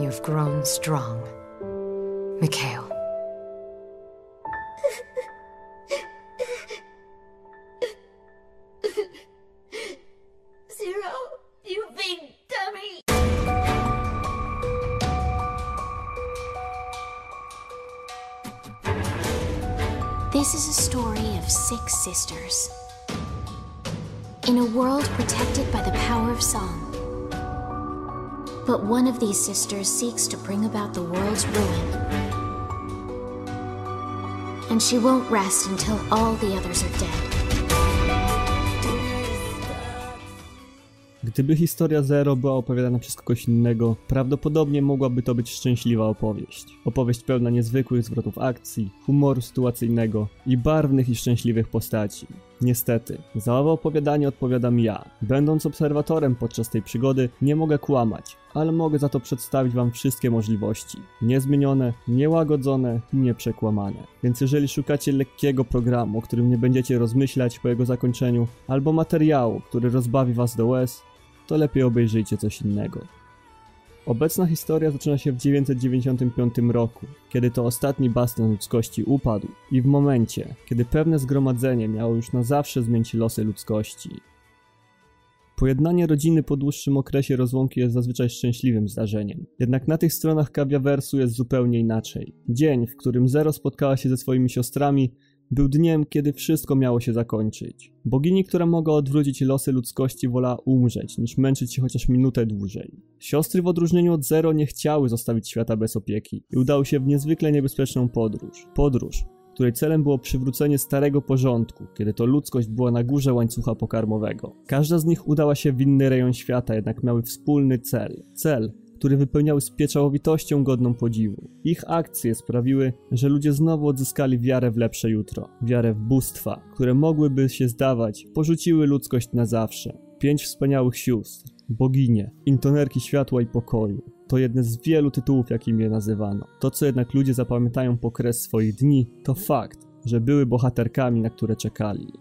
You've grown strong. Mikhail. Zero, you big dummy! This is a story of six sisters. In a world protected by the power of song. But one of these sisters seeks to bring about the world's ruin. And she won't rest until all the others are dead. Gdyby historia Zero była opowiadana przez kogoś innego, prawdopodobnie mogłaby to być szczęśliwa opowieść. Opowieść pełna niezwykłych zwrotów akcji, humoru sytuacyjnego i barwnych i szczęśliwych postaci. Niestety, za owe opowiadanie odpowiadam ja. Będąc obserwatorem podczas tej przygody, nie mogę kłamać, ale mogę za to przedstawić wam wszystkie możliwości. Niezmienione, niełagodzone i nieprzekłamane. Więc jeżeli szukacie lekkiego programu, o którym nie będziecie rozmyślać po jego zakończeniu, albo materiału, który rozbawi was do łez, to lepiej obejrzyjcie coś innego. Obecna historia zaczyna się w 995 roku, kiedy to ostatni bastion ludzkości upadł i w momencie, kiedy pewne zgromadzenie miało już na zawsze zmienić losy ludzkości. Pojednanie rodziny po dłuższym okresie rozłąki jest zazwyczaj szczęśliwym zdarzeniem. Jednak na tych stronach kawiawersu jest zupełnie inaczej. Dzień, w którym Zero spotkała się ze swoimi siostrami, był dniem, kiedy wszystko miało się zakończyć. Bogini, która mogła odwrócić losy ludzkości, wolała umrzeć, niż męczyć się chociaż minutę dłużej. Siostry w odróżnieniu od Zero nie chciały zostawić świata bez opieki i udały się w niezwykle niebezpieczną podróż. Podróż, której celem było przywrócenie starego porządku, kiedy to ludzkość była na górze łańcucha pokarmowego. Każda z nich udała się w inny rejon świata, jednak miały wspólny cel. Cel, który wypełniały z pieczołowitością godną podziwu. Ich akcje sprawiły, że ludzie znowu odzyskali wiarę w lepsze jutro, wiarę w bóstwa, które mogłyby się zdawać, porzuciły ludzkość na zawsze. Pięć wspaniałych sióstr, boginie, intonerki światła i pokoju. To jedne z wielu tytułów, jakim je nazywano. To, co jednak ludzie zapamiętają po kres swoich dni, to fakt, że były bohaterkami, na które czekali.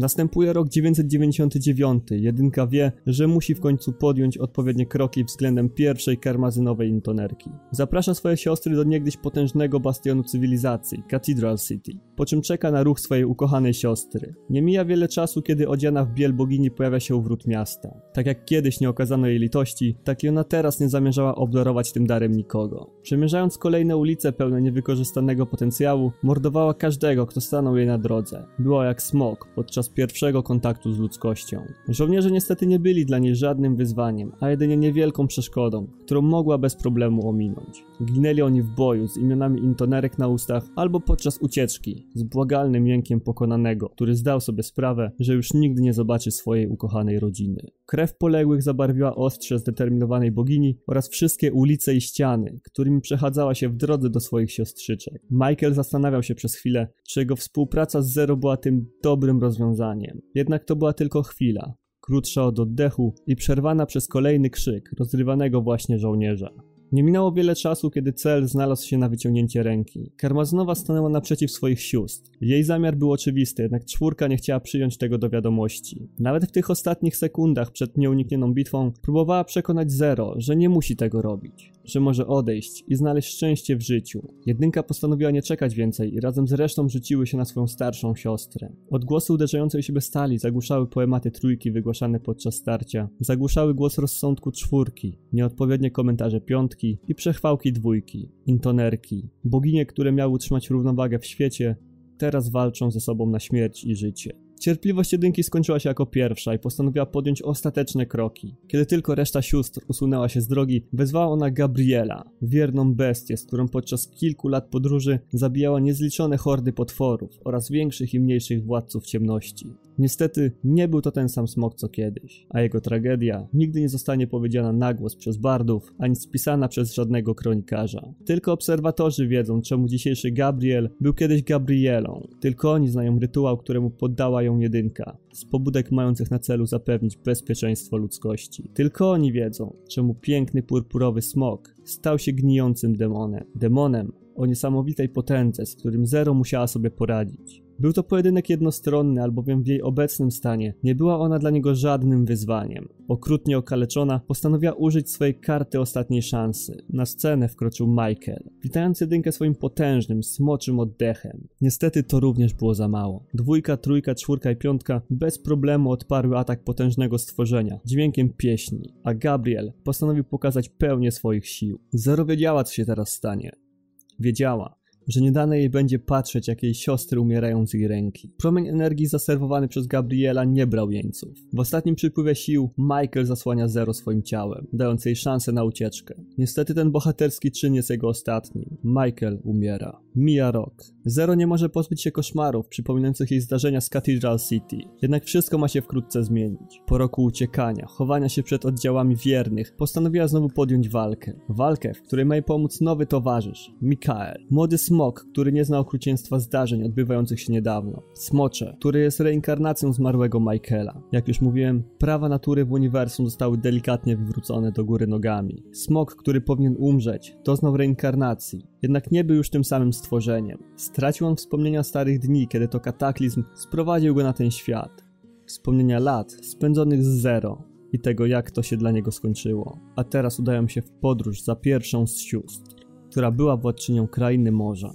Następuje rok 999. Jedynka wie, że musi w końcu podjąć odpowiednie kroki względem pierwszej karmazynowej intonerki. Zaprasza swoje siostry do niegdyś potężnego bastionu cywilizacji, Cathedral City, po czym czeka na ruch swojej ukochanej siostry. Nie mija wiele czasu, kiedy odziana w biel bogini pojawia się u wrót miasta. Tak jak kiedyś nie okazano jej litości, tak i ona teraz nie zamierzała obdarować tym darem nikogo. Przemierzając kolejne ulice pełne niewykorzystanego potencjału, mordowała każdego, kto stanął jej na drodze. Była jak smok podczas pierwszego kontaktu z ludzkością. Żołnierze niestety nie byli dla niej żadnym wyzwaniem, a jedynie niewielką przeszkodą, którą mogła bez problemu ominąć. Ginęli oni w boju z imionami intonerek na ustach albo podczas ucieczki z błagalnym jękiem pokonanego, który zdał sobie sprawę, że już nigdy nie zobaczy swojej ukochanej rodziny. Krew poległych zabarwiła ostrze zdeterminowanej bogini oraz wszystkie ulice i ściany, którymi przechadzała się w drodze do swoich siostrzyczek. Michael zastanawiał się przez chwilę, czy jego współpraca z Zero była tym dobrym rozwiązaniem. Jednak to była tylko chwila, krótsza od oddechu i przerwana przez kolejny krzyk rozrywanego właśnie żołnierza. Nie minęło wiele czasu, kiedy cel znalazł się na wyciągnięcie ręki. Karmazynowa stanęła naprzeciw swoich sióstr. Jej zamiar był oczywisty, jednak czwórka nie chciała przyjąć tego do wiadomości. Nawet w tych ostatnich sekundach przed nieuniknioną bitwą próbowała przekonać Zero, że nie musi tego robić, że może odejść i znaleźć szczęście w życiu. Jedynka postanowiła nie czekać więcej i razem z resztą rzuciły się na swoją starszą siostrę. Odgłosy uderzającej siebie stali zagłuszały poematy trójki wygłaszane podczas starcia, zagłuszały głos rozsądku czwórki, nieodpowiednie komentarze piątki, i przechwałki dwójki, intonerki, boginie, które miały utrzymać równowagę w świecie, teraz walczą ze sobą na śmierć i życie. Cierpliwość jedynki skończyła się jako pierwsza i postanowiła podjąć ostateczne kroki. Kiedy tylko reszta sióstr usunęła się z drogi, wezwała ona Gabriela, wierną bestię, z którą podczas kilku lat podróży zabijała niezliczone hordy potworów oraz większych i mniejszych władców ciemności. Niestety nie był to ten sam smok co kiedyś, a jego tragedia nigdy nie zostanie powiedziana na głos przez bardów, ani spisana przez żadnego kronikarza. Tylko obserwatorzy wiedzą, czemu dzisiejszy Gabriel był kiedyś Gabrielą. Tylko oni znają rytuał, któremu poddała ją jedynka, z pobudek mających na celu zapewnić bezpieczeństwo ludzkości. Tylko oni wiedzą, czemu piękny purpurowy smok stał się gnijącym demonem. Demonem o niesamowitej potędze, z którym Zero musiała sobie poradzić. Był to pojedynek jednostronny, albowiem w jej obecnym stanie nie była ona dla niego żadnym wyzwaniem. Okrutnie okaleczona, postanowiła użyć swojej karty ostatniej szansy. Na scenę wkroczył Michael, witając jedynkę swoim potężnym, smoczym oddechem. Niestety to również było za mało. Dwójka, trójka, czwórka i piątka bez problemu odparły atak potężnego stworzenia, dźwiękiem pieśni, a Gabriel postanowił pokazać pełnię swoich sił. Zero wiedziała, co się teraz stanie. Wiedziała, że nie dane jej będzie patrzeć, jak jej siostry umierają z jej ręki. Promień energii zaserwowany przez Gabriela nie brał jeńców. W ostatnim przypływie sił Michael zasłania Zero swoim ciałem, dając jej szansę na ucieczkę. Niestety ten bohaterski czyn jest jego ostatnim. Michael umiera. Mija rok. Zero nie może pozbyć się koszmarów przypominających jej zdarzenia z Cathedral City. Jednak wszystko ma się wkrótce zmienić. Po roku uciekania, chowania się przed oddziałami wiernych, postanowiła znowu podjąć walkę. Walkę, w której ma jej pomóc nowy towarzysz, Mikael. Młody smok, który nie zna okrucieństwa zdarzeń odbywających się niedawno. Smocze, który jest reinkarnacją zmarłego Michaela. Jak już mówiłem, prawa natury w uniwersum zostały delikatnie wywrócone do góry nogami. Smok, który powinien umrzeć, doznał reinkarnacji. Jednak nie był już tym samym stworzeniem. Stracił on wspomnienia starych dni, kiedy to kataklizm sprowadził go na ten świat. Wspomnienia lat spędzonych z zero i tego, jak to się dla niego skończyło. A teraz udają się w podróż za pierwszą z sióstr, która była władczynią krainy morza.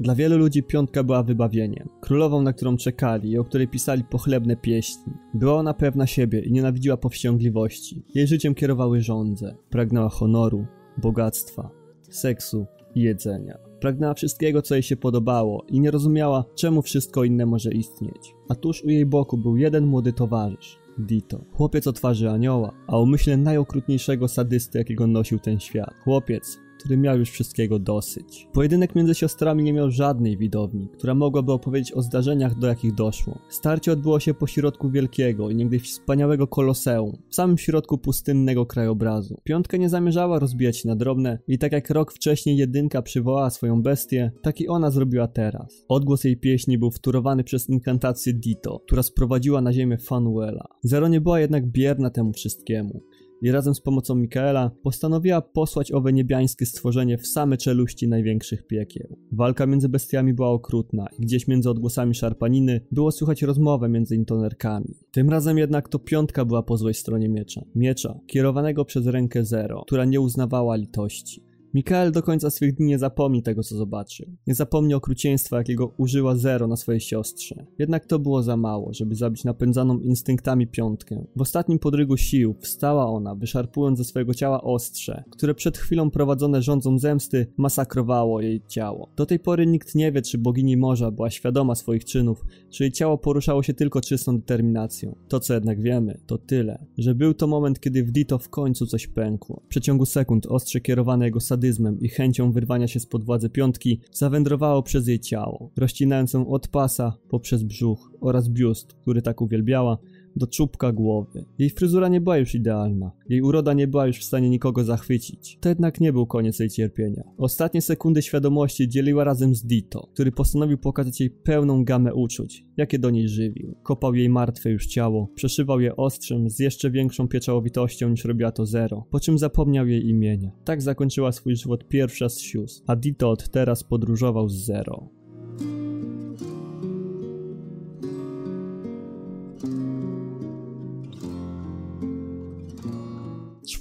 Dla wielu ludzi piątka była wybawieniem, królową, na którą czekali i o której pisali pochlebne pieśni. Była ona pewna siebie i nienawidziła powściągliwości. Jej życiem kierowały żądze. Pragnęła honoru, bogactwa, seksu i jedzenia. Pragnęła wszystkiego, co jej się podobało i nie rozumiała, czemu wszystko inne może istnieć. A tuż u jej boku był jeden młody towarzysz, Dito. Chłopiec o twarzy anioła, a umyśle najokrutniejszego sadysty, jakiego nosił ten świat. Chłopiec, który miał już wszystkiego dosyć. Pojedynek między siostrami nie miał żadnej widowni, która mogłaby opowiedzieć o zdarzeniach, do jakich doszło. Starcie odbyło się po środku wielkiego i niegdyś wspaniałego koloseum, w samym środku pustynnego krajobrazu. Piątka nie zamierzała rozbijać się na drobne i tak jak rok wcześniej jedynka przywołała swoją bestię, tak i ona zrobiła teraz. Odgłos jej pieśni był wtórowany przez inkantację Dito, która sprowadziła na ziemię Fanuela. Zero nie była jednak bierna temu wszystkiemu i razem z pomocą Mikaela postanowiła posłać owe niebiańskie stworzenie w same czeluści największych piekieł. Walka między bestiami była okrutna i gdzieś między odgłosami szarpaniny było słychać rozmowę między intonerkami. Tym razem jednak to piątka była po złej stronie miecza. Miecza, kierowanego przez rękę Zero, która nie uznawała litości. Mikael do końca swych dni nie zapomni tego, co zobaczył. Nie zapomni okrucieństwa, jakiego użyła Zero na swojej siostrze. Jednak to było za mało, żeby zabić napędzaną instynktami piątkę. W ostatnim podrygu sił wstała ona, wyszarpując ze swojego ciała ostrze, które przed chwilą prowadzone rządzą zemsty masakrowało jej ciało. Do tej pory nikt nie wie, czy bogini morza była świadoma swoich czynów, czy jej ciało poruszało się tylko czystą determinacją. To, co jednak wiemy, to tyle, że był to moment, kiedy w Dito w końcu coś pękło. W przeciągu sekund ostrze kierowane jego sadyzmem sadyzmem i chęcią wyrwania się spod władzy piątki zawędrowało przez jej ciało, rozcinając ją od pasa poprzez brzuch oraz biust, który tak uwielbiała, do czubka głowy. Jej fryzura nie była już idealna, jej uroda nie była już w stanie nikogo zachwycić. To jednak nie był koniec jej cierpienia. Ostatnie sekundy świadomości dzieliła razem z Dito, który postanowił pokazać jej pełną gamę uczuć, jakie do niej żywił. Kopał jej martwe już ciało, przeszywał je ostrzem z jeszcze większą pieczołowitością niż robiła to Zero, po czym zapomniał jej imienia. Tak zakończyła swój żywot pierwsza z sióstr, a Dito od teraz podróżował z Zero.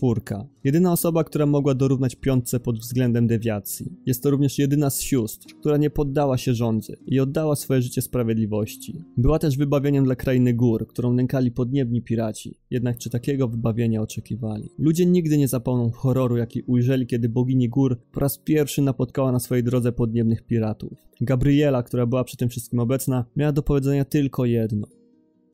Czwórka. Jedyna osoba, która mogła dorównać piątce pod względem dewiacji. Jest to również jedyna z sióstr, która nie poddała się rządzy i oddała swoje życie sprawiedliwości. Była też wybawieniem dla krainy gór, którą nękali podniebni piraci. Jednak czy takiego wybawienia oczekiwali? Ludzie nigdy nie zapomną horroru, jaki ujrzeli, kiedy bogini gór po raz pierwszy napotkała na swojej drodze podniebnych piratów. Gabriela, która była przy tym wszystkim obecna, miała do powiedzenia tylko jedno.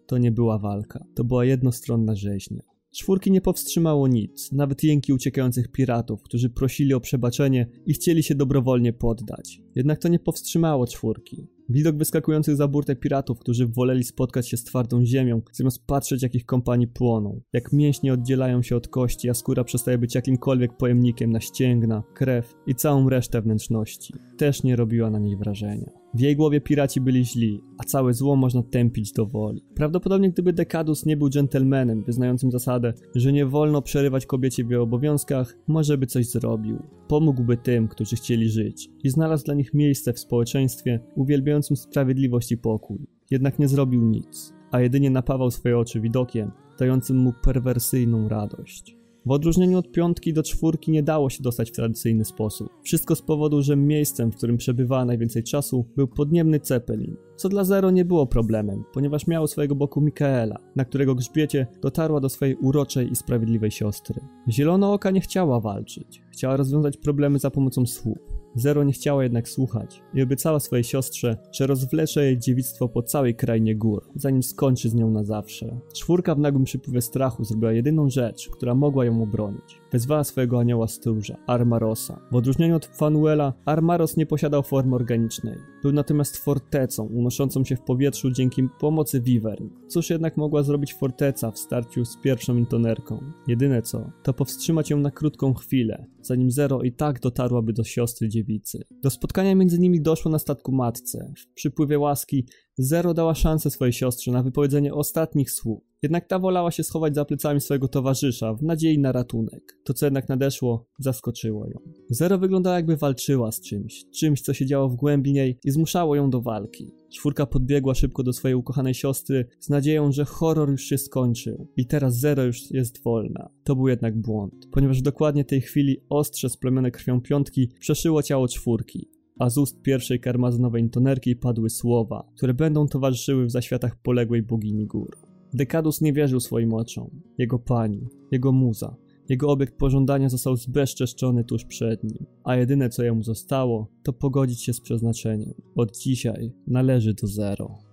To nie była walka, to była jednostronna rzeźnia. Czwórki nie powstrzymało nic, nawet jęki uciekających piratów, którzy prosili o przebaczenie i chcieli się dobrowolnie poddać. Jednak to nie powstrzymało czwórki. Widok wyskakujących za burtę piratów, którzy woleli spotkać się z twardą ziemią, zamiast patrzeć jak ich kompanii płoną. Jak mięśnie oddzielają się od kości, a skóra przestaje być jakimkolwiek pojemnikiem na ścięgna, krew i całą resztę wnętrzności. Też nie robiła na niej wrażenia. W jej głowie piraci byli źli, a całe zło można tępić do woli. Prawdopodobnie gdyby Dekadus nie był dżentelmenem, wyznającym zasadę, że nie wolno przerywać kobiecie w jej obowiązkach, może by coś zrobił. Pomógłby tym, którzy chcieli żyć i znalazł dla nich miejsce w społeczeństwie uwielbiającym sprawiedliwość i pokój. Jednak nie zrobił nic, a jedynie napawał swoje oczy widokiem, dającym mu perwersyjną radość. W odróżnieniu od piątki do czwórki nie dało się dostać w tradycyjny sposób. Wszystko z powodu, że miejscem, w którym przebywała najwięcej czasu, był podniebny Zeppelin, co dla Zero nie było problemem, ponieważ miało swojego boku Mikaela, na którego grzbiecie dotarła do swojej uroczej i sprawiedliwej siostry. Zielono Oka nie chciała walczyć, chciała rozwiązać problemy za pomocą słów. Zero nie chciała jednak słuchać i obiecała swojej siostrze, że rozwlecze jej dziewictwo po całej krainie gór, zanim skończy z nią na zawsze. Czwórka w nagłym przypływie strachu zrobiła jedyną rzecz, która mogła ją obronić. Wezwała swojego anioła stróża, Armarosa. W odróżnieniu od Fanuela, Armaros nie posiadał formy organicznej. Był natomiast fortecą, unoszącą się w powietrzu dzięki pomocy Vivern. Cóż jednak mogła zrobić forteca w starciu z pierwszą intonerką? Jedyne co, to powstrzymać ją na krótką chwilę, zanim Zero i tak dotarłaby do siostry dziewicy. Do spotkania między nimi doszło na statku matce. W przypływie łaski Zero dała szansę swojej siostrze na wypowiedzenie ostatnich słów. Jednak ta wolała się schować za plecami swojego towarzysza w nadziei na ratunek. To, co jednak nadeszło, zaskoczyło ją. Zero wyglądała jakby walczyła z czymś, czymś, co się działo w głębi niej i zmuszało ją do walki. Czwórka podbiegła szybko do swojej ukochanej siostry z nadzieją, że horror już się skończył i teraz Zero już jest wolna. To był jednak błąd, ponieważ w dokładnie tej chwili ostrze splemione krwią piątki przeszyło ciało czwórki a z ust pierwszej karmazynowej intonerki padły słowa, które będą towarzyszyły w zaświatach poległej bogini gór. Dekadus nie wierzył swoim oczom. Jego pani, jego muza, jego obiekt pożądania został zbezczeszczony tuż przed nim, a jedyne co jemu zostało, to pogodzić się z przeznaczeniem. Od dzisiaj należy do zero.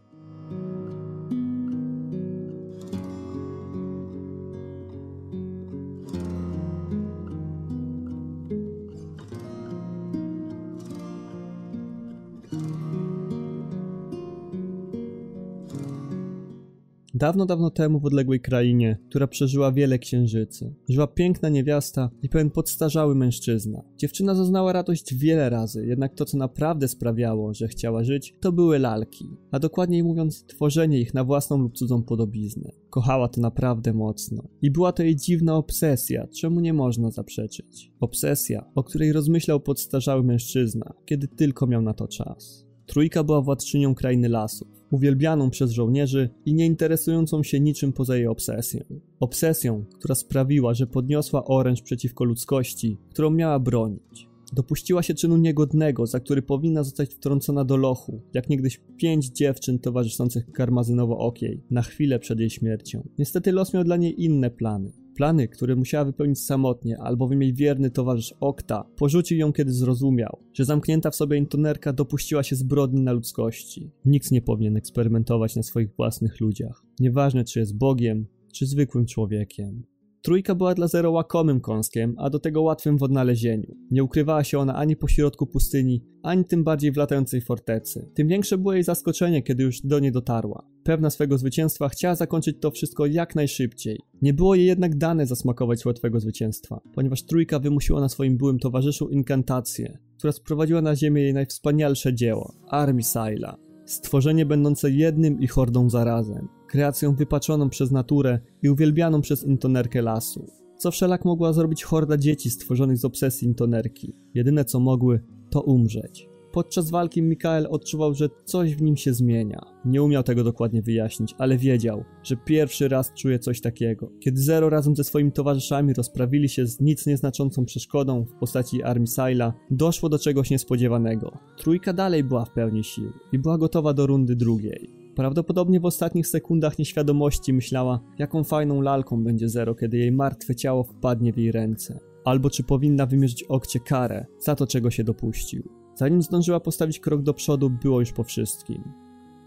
Dawno, dawno temu w odległej krainie, która przeżyła wiele księżycy, żyła piękna niewiasta i pewien podstarzały mężczyzna. Dziewczyna zaznała radość wiele razy, jednak to, co naprawdę sprawiało, że chciała żyć, to były lalki, a dokładniej mówiąc, tworzenie ich na własną lub cudzą podobiznę. Kochała to naprawdę mocno. I była to jej dziwna obsesja, czemu nie można zaprzeczyć. Obsesja, o której rozmyślał podstarzały mężczyzna, kiedy tylko miał na to czas. Trójka była władczynią krainy lasów uwielbianą przez żołnierzy i nie interesującą się niczym poza jej obsesją. Obsesją, która sprawiła, że podniosła oręż przeciwko ludzkości, którą miała bronić. Dopuściła się czynu niegodnego, za który powinna zostać wtrącona do lochu, jak niegdyś pięć dziewczyn towarzyszących karmazynowo-okiej, na chwilę przed jej śmiercią. Niestety los miał dla niej inne plany. Plany, które musiała wypełnić samotnie, albowiem jej wierny towarzysz Okta porzucił ją, kiedy zrozumiał, że zamknięta w sobie intonerka dopuściła się zbrodni na ludzkości. Nikt nie powinien eksperymentować na swoich własnych ludziach. Nieważne, czy jest Bogiem, czy zwykłym człowiekiem. Trójka była dla Zero łakomym kąskiem, a do tego łatwym w odnalezieniu. Nie ukrywała się ona ani po środku pustyni, ani tym bardziej w latającej fortecy. Tym większe było jej zaskoczenie, kiedy już do niej dotarła. Pewna swego zwycięstwa chciała zakończyć to wszystko jak najszybciej. Nie było jej jednak dane zasmakować łatwego zwycięstwa, ponieważ trójka wymusiła na swoim byłym towarzyszu inkantację, która sprowadziła na ziemię jej najwspanialsze dzieło Armisaila. Stworzenie będące jednym i hordą zarazem kreacją wypaczoną przez naturę i uwielbianą przez intonerkę lasu. Co wszelak mogła zrobić horda dzieci stworzonych z obsesji intonerki? Jedyne co mogły, to umrzeć. Podczas walki Mikael odczuwał, że coś w nim się zmienia. Nie umiał tego dokładnie wyjaśnić, ale wiedział, że pierwszy raz czuje coś takiego. Kiedy Zero razem ze swoimi towarzyszami rozprawili się z nic nieznaczącą przeszkodą w postaci Armisaila, doszło do czegoś niespodziewanego. Trójka dalej była w pełni sił i była gotowa do rundy drugiej. Prawdopodobnie w ostatnich sekundach nieświadomości myślała, jaką fajną lalką będzie Zero, kiedy jej martwe ciało wpadnie w jej ręce. Albo czy powinna wymierzyć Okcie karę za to, czego się dopuścił. Zanim zdążyła postawić krok do przodu, było już po wszystkim.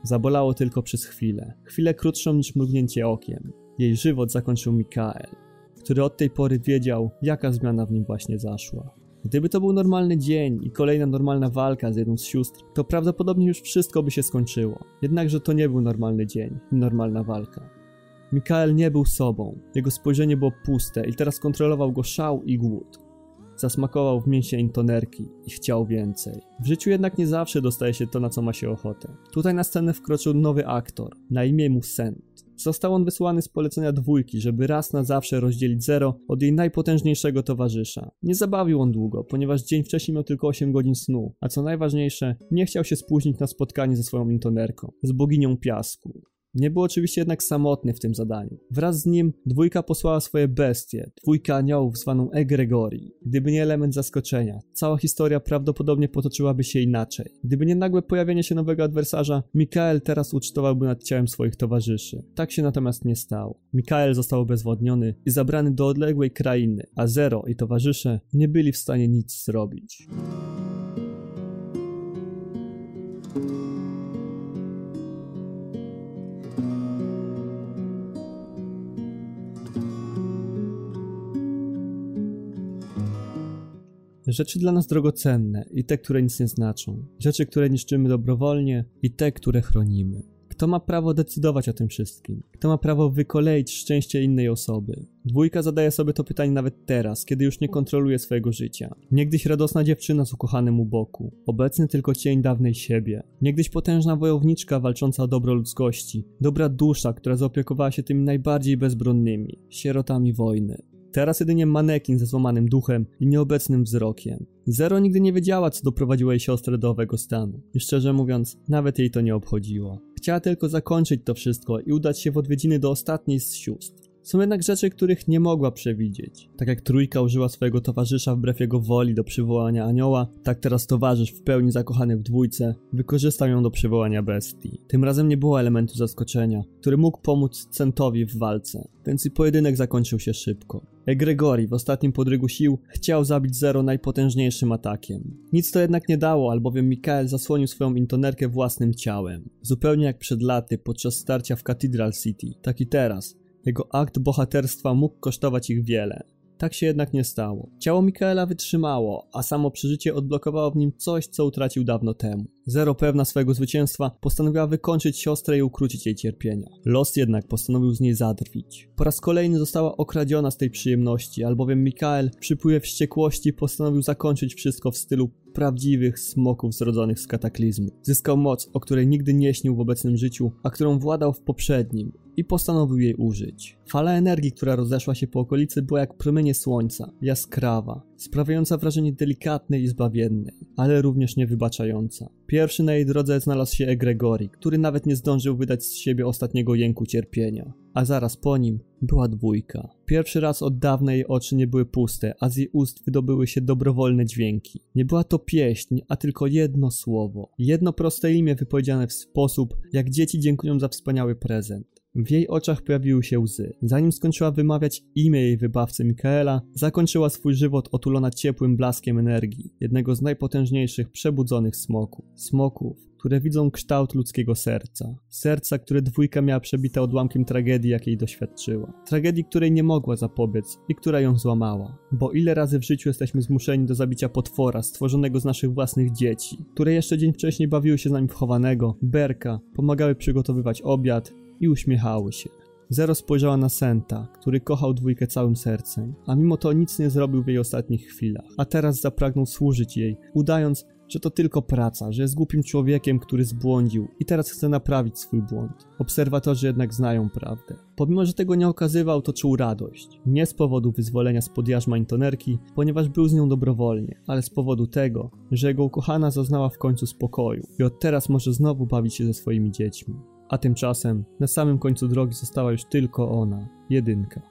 Zabolało tylko przez chwilę. Chwilę krótszą niż mrugnięcie okiem. Jej żywot zakończył Mikael, który od tej pory wiedział, jaka zmiana w nim właśnie zaszła. Gdyby to był normalny dzień i kolejna normalna walka z jedną z sióstr, to prawdopodobnie już wszystko by się skończyło. Jednakże to nie był normalny dzień, normalna walka. Mikael nie był sobą, jego spojrzenie było puste i teraz kontrolował go szał i głód. Zasmakował w mięsie intonerki i chciał więcej. W życiu jednak nie zawsze dostaje się to, na co ma się ochotę. Tutaj na scenę wkroczył nowy aktor, na imię mu Sent. Został on wysłany z polecenia dwójki, żeby raz na zawsze rozdzielić Zero od jej najpotężniejszego towarzysza. Nie zabawił on długo, ponieważ dzień wcześniej miał tylko 8 godzin snu, a co najważniejsze, nie chciał się spóźnić na spotkanie ze swoją intonerką, z boginią piasku. Nie był oczywiście jednak samotny w tym zadaniu. Wraz z nim dwójka posłała swoje bestie, dwójkę aniołów zwaną Egregorii. Gdyby nie element zaskoczenia, cała historia prawdopodobnie potoczyłaby się inaczej. Gdyby nie nagłe pojawienie się nowego adwersarza, Mikael teraz ucztowałby nad ciałem swoich towarzyszy. Tak się natomiast nie stało. Mikael został obezwładniony i zabrany do odległej krainy, a Zero i towarzysze nie byli w stanie nic zrobić. Rzeczy dla nas drogocenne i te, które nic nie znaczą. Rzeczy, które niszczymy dobrowolnie i te, które chronimy. Kto ma prawo decydować o tym wszystkim? Kto ma prawo wykoleić szczęście innej osoby? Dwójka zadaje sobie to pytanie nawet teraz, kiedy już nie kontroluje swojego życia. Niegdyś radosna dziewczyna z ukochanym u boku, obecny tylko cień dawnej siebie. Niegdyś potężna wojowniczka walcząca o dobro ludzkości, dobra dusza, która zaopiekowała się tymi najbardziej bezbronnymi, sierotami wojny. Teraz jedynie manekin ze złamanym duchem i nieobecnym wzrokiem. Zero nigdy nie wiedziała, co doprowadziło jej siostrę do owego stanu. I szczerze mówiąc, nawet jej to nie obchodziło. Chciała tylko zakończyć to wszystko i udać się w odwiedziny do ostatniej z sióstr. Są jednak rzeczy, których nie mogła przewidzieć. Tak jak trójka użyła swojego towarzysza wbrew jego woli do przywołania anioła, tak teraz towarzysz w pełni zakochany w dwójce wykorzystał ją do przywołania bestii. Tym razem nie było elementu zaskoczenia, który mógł pomóc Centowi w walce, więc i pojedynek zakończył się szybko. Egregori w ostatnim podrygu sił chciał zabić Zero najpotężniejszym atakiem. Nic to jednak nie dało, albowiem Mikael zasłonił swoją intonerkę własnym ciałem. Zupełnie jak przed laty podczas starcia w Cathedral City, tak i teraz. Jego akt bohaterstwa mógł kosztować ich wiele. Tak się jednak nie stało. Ciało Mikaela wytrzymało, a samo przeżycie odblokowało w nim coś, co utracił dawno temu. Zero pewna swojego zwycięstwa postanowiła wykończyć siostrę i ukrócić jej cierpienia. Los jednak postanowił z niej zadrwić. Po raz kolejny została okradziona z tej przyjemności, albowiem Mikael w przypływie wściekłości postanowił zakończyć wszystko w stylu prawdziwych smoków zrodzonych z kataklizmu. Zyskał moc, o której nigdy nie śnił w obecnym życiu, a którą władał w poprzednim i postanowił jej użyć. Fala energii, która rozeszła się po okolicy była jak promienie słońca, jaskrawa, sprawiająca wrażenie delikatnej i zbawiennej, ale również niewybaczająca. Pierwszy na jej drodze znalazł się Egregori, który nawet nie zdążył wydać z siebie ostatniego jęku cierpienia. A zaraz po nim była dwójka. Pierwszy raz od dawna jej oczy nie były puste, a z jej ust wydobyły się dobrowolne dźwięki. Nie była to pieśń, a tylko jedno słowo. Jedno proste imię wypowiedziane w sposób, jak dzieci dziękują za wspaniały prezent. W jej oczach pojawiły się łzy. Zanim skończyła wymawiać imię jej wybawcy Mikaela, zakończyła swój żywot otulona ciepłym blaskiem energii, jednego z najpotężniejszych przebudzonych smoków. Smoków, które widzą kształt ludzkiego serca. Serca, które dwójka miała przebite odłamkiem tragedii, jakiej doświadczyła. Tragedii, której nie mogła zapobiec i która ją złamała. Bo ile razy w życiu jesteśmy zmuszeni do zabicia potwora stworzonego z naszych własnych dzieci, które jeszcze dzień wcześniej bawiły się z nami w chowanego, berka, pomagały przygotowywać obiad, i uśmiechały się. Zero spojrzała na Senta, który kochał dwójkę całym sercem, a mimo to nic nie zrobił w jej ostatnich chwilach. A teraz zapragnął służyć jej, udając, że to tylko praca, że jest głupim człowiekiem, który zbłądził i teraz chce naprawić swój błąd. Obserwatorzy jednak znają prawdę. Pomimo, że tego nie okazywał, to czuł radość. Nie z powodu wyzwolenia spod jarzma intonerki, ponieważ był z nią dobrowolnie, ale z powodu tego, że jego ukochana zaznała w końcu spokoju i od teraz może znowu bawić się ze swoimi dziećmi. A tymczasem na samym końcu drogi została już tylko ona, jedynka.